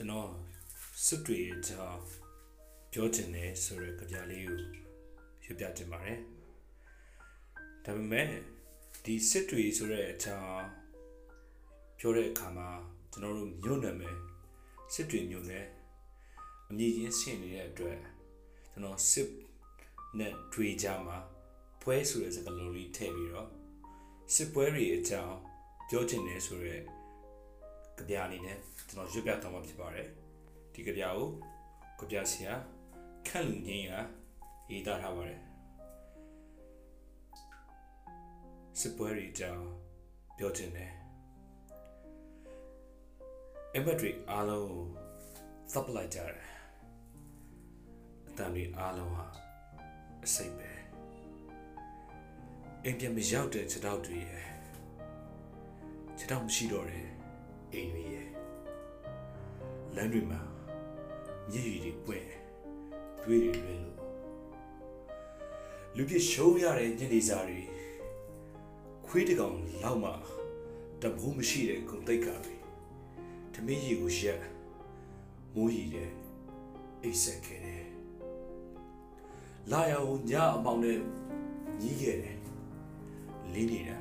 ကျွန်တော်စစ်တွေအကြောင်းပြောချင်တယ်ဆိုရယ်ကြပြလေးကိုရွပြတင်ပါတယ်ဒါပေမဲ့ဒီစစ်တွေဆိုတဲ့အကြောင်းပြောတဲ့အခါမှာကျွန်တော်တို့မြို့နယ်မယ်စစ်တွေမြို့နယ်အမည်ချင်းဆင်နေတဲ့အတွက်ကျွန်တော်စစ်နဲ့တွေကြမှာပွဲဆိုတဲ့စကားလုံးလေးထည့်ပြီးတော့စစ်ပွဲတွေအကြောင်းပြောချင်တယ်ဆိုရ က်ကြပြအနေနဲ့ကျွန်တော်ရွတ်ပြတော့မှာဖြစ်ပါတယ်ဒီကြပြကိုကြပြဆရာခန့်လူငင်းကရေးသားထားပါတယ်စစ်ပွဲတွေအကြောင်းပြောချင်တယ်အမတ်တွေအားလုံးကိုသပ်ပလိုက်ကြတယ်အတန်တွေအားလုံးဟာအစိတ်ပဲအိမ်ပြန်မရောက်တဲ့ခြေထောက်တွေရဲ့ခြေထောက်မရှိတော့တဲ့ အိမ်တွေရဲ့လမ်းတွေမှာမြည်ရည်တွေပွင့်တွေးတွေလွင်လို့လူပြရှုံးရတဲ့ညနေစာတွေခွေးတကောင်လောက်မှတဘိုးမရှိတဲ့ဂုံတိတ်ကာတွေဓမင်းရီကိုရက်မိုးရီတဲ့အိတ်ဆက်ခဲ့တယ်လာရအောင်ညအမောင်နဲ့ညီးခဲ့တယ်လင်းနေတာ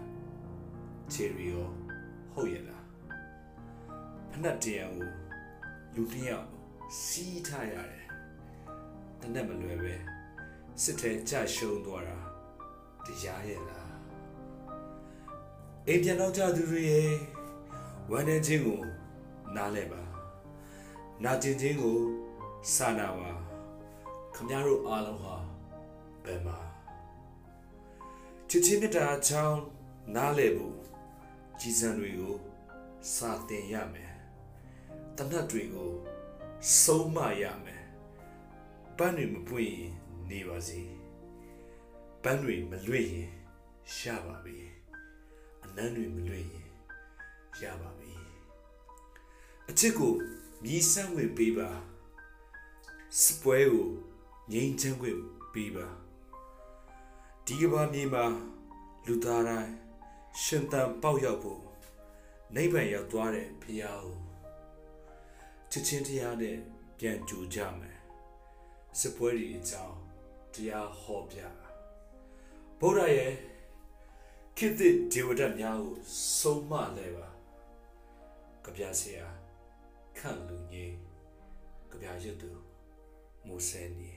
ချယ်ရီရောဟုတ်ရဲ့လား ဖနက်တရံကိုလူတစ်ယောက်စီးထားရတယ်တနက်မလွယ်ပဲစစ်ထဲကြရှုံးသွားတာတရားရဲ့လားအိမ်ပြန်တော့ကြသူတွေရဲ့ဝမ်းနေခြင်းကိုနားလဲပါနာကျင်ခြင်းကိုစာနာပါခမရတို့အားလုံးဟာဘယ်မှာချစ်ချင်းမြတ်တာချောင်းနားလဲဖို့ကြီးစံတွေကိုစာသင်ရမယ် တနတ်တွေကိုဆုံးမရမယ်ပန်းတွေမပွင့်ရင်နေပါစေပန်းတွေမလွင့်ရင်ရပါပြီအနမ်းတွေမလွင့်ရင်ရပါပြီအချစ်ကိုမြည်ဆန်းဝင်ပေးပါစပွဲကိုငြိမ်းချမ်းခွင့်ပေးပါဒီကဘာမြေမှာလူသားတိုင်းရှင်သန်ပေါက်ရောက်ဖို့နိဗ္ဗာန်ရောက်သွားတဲ့ဘုရားကို ချစ်ချင်းတရားနဲ့ပြန်ကြိုကြမယ်စပွဲတွေအကြောင်းတရားဟောပြဗုဒ္ဓရဲ့ခေတ္တဒေဝဒတ်များကိုဆုံးမလဲပါကြပြဆရာခန့်လူကြီးကြပြရွတ်သူမူဆယ်နီ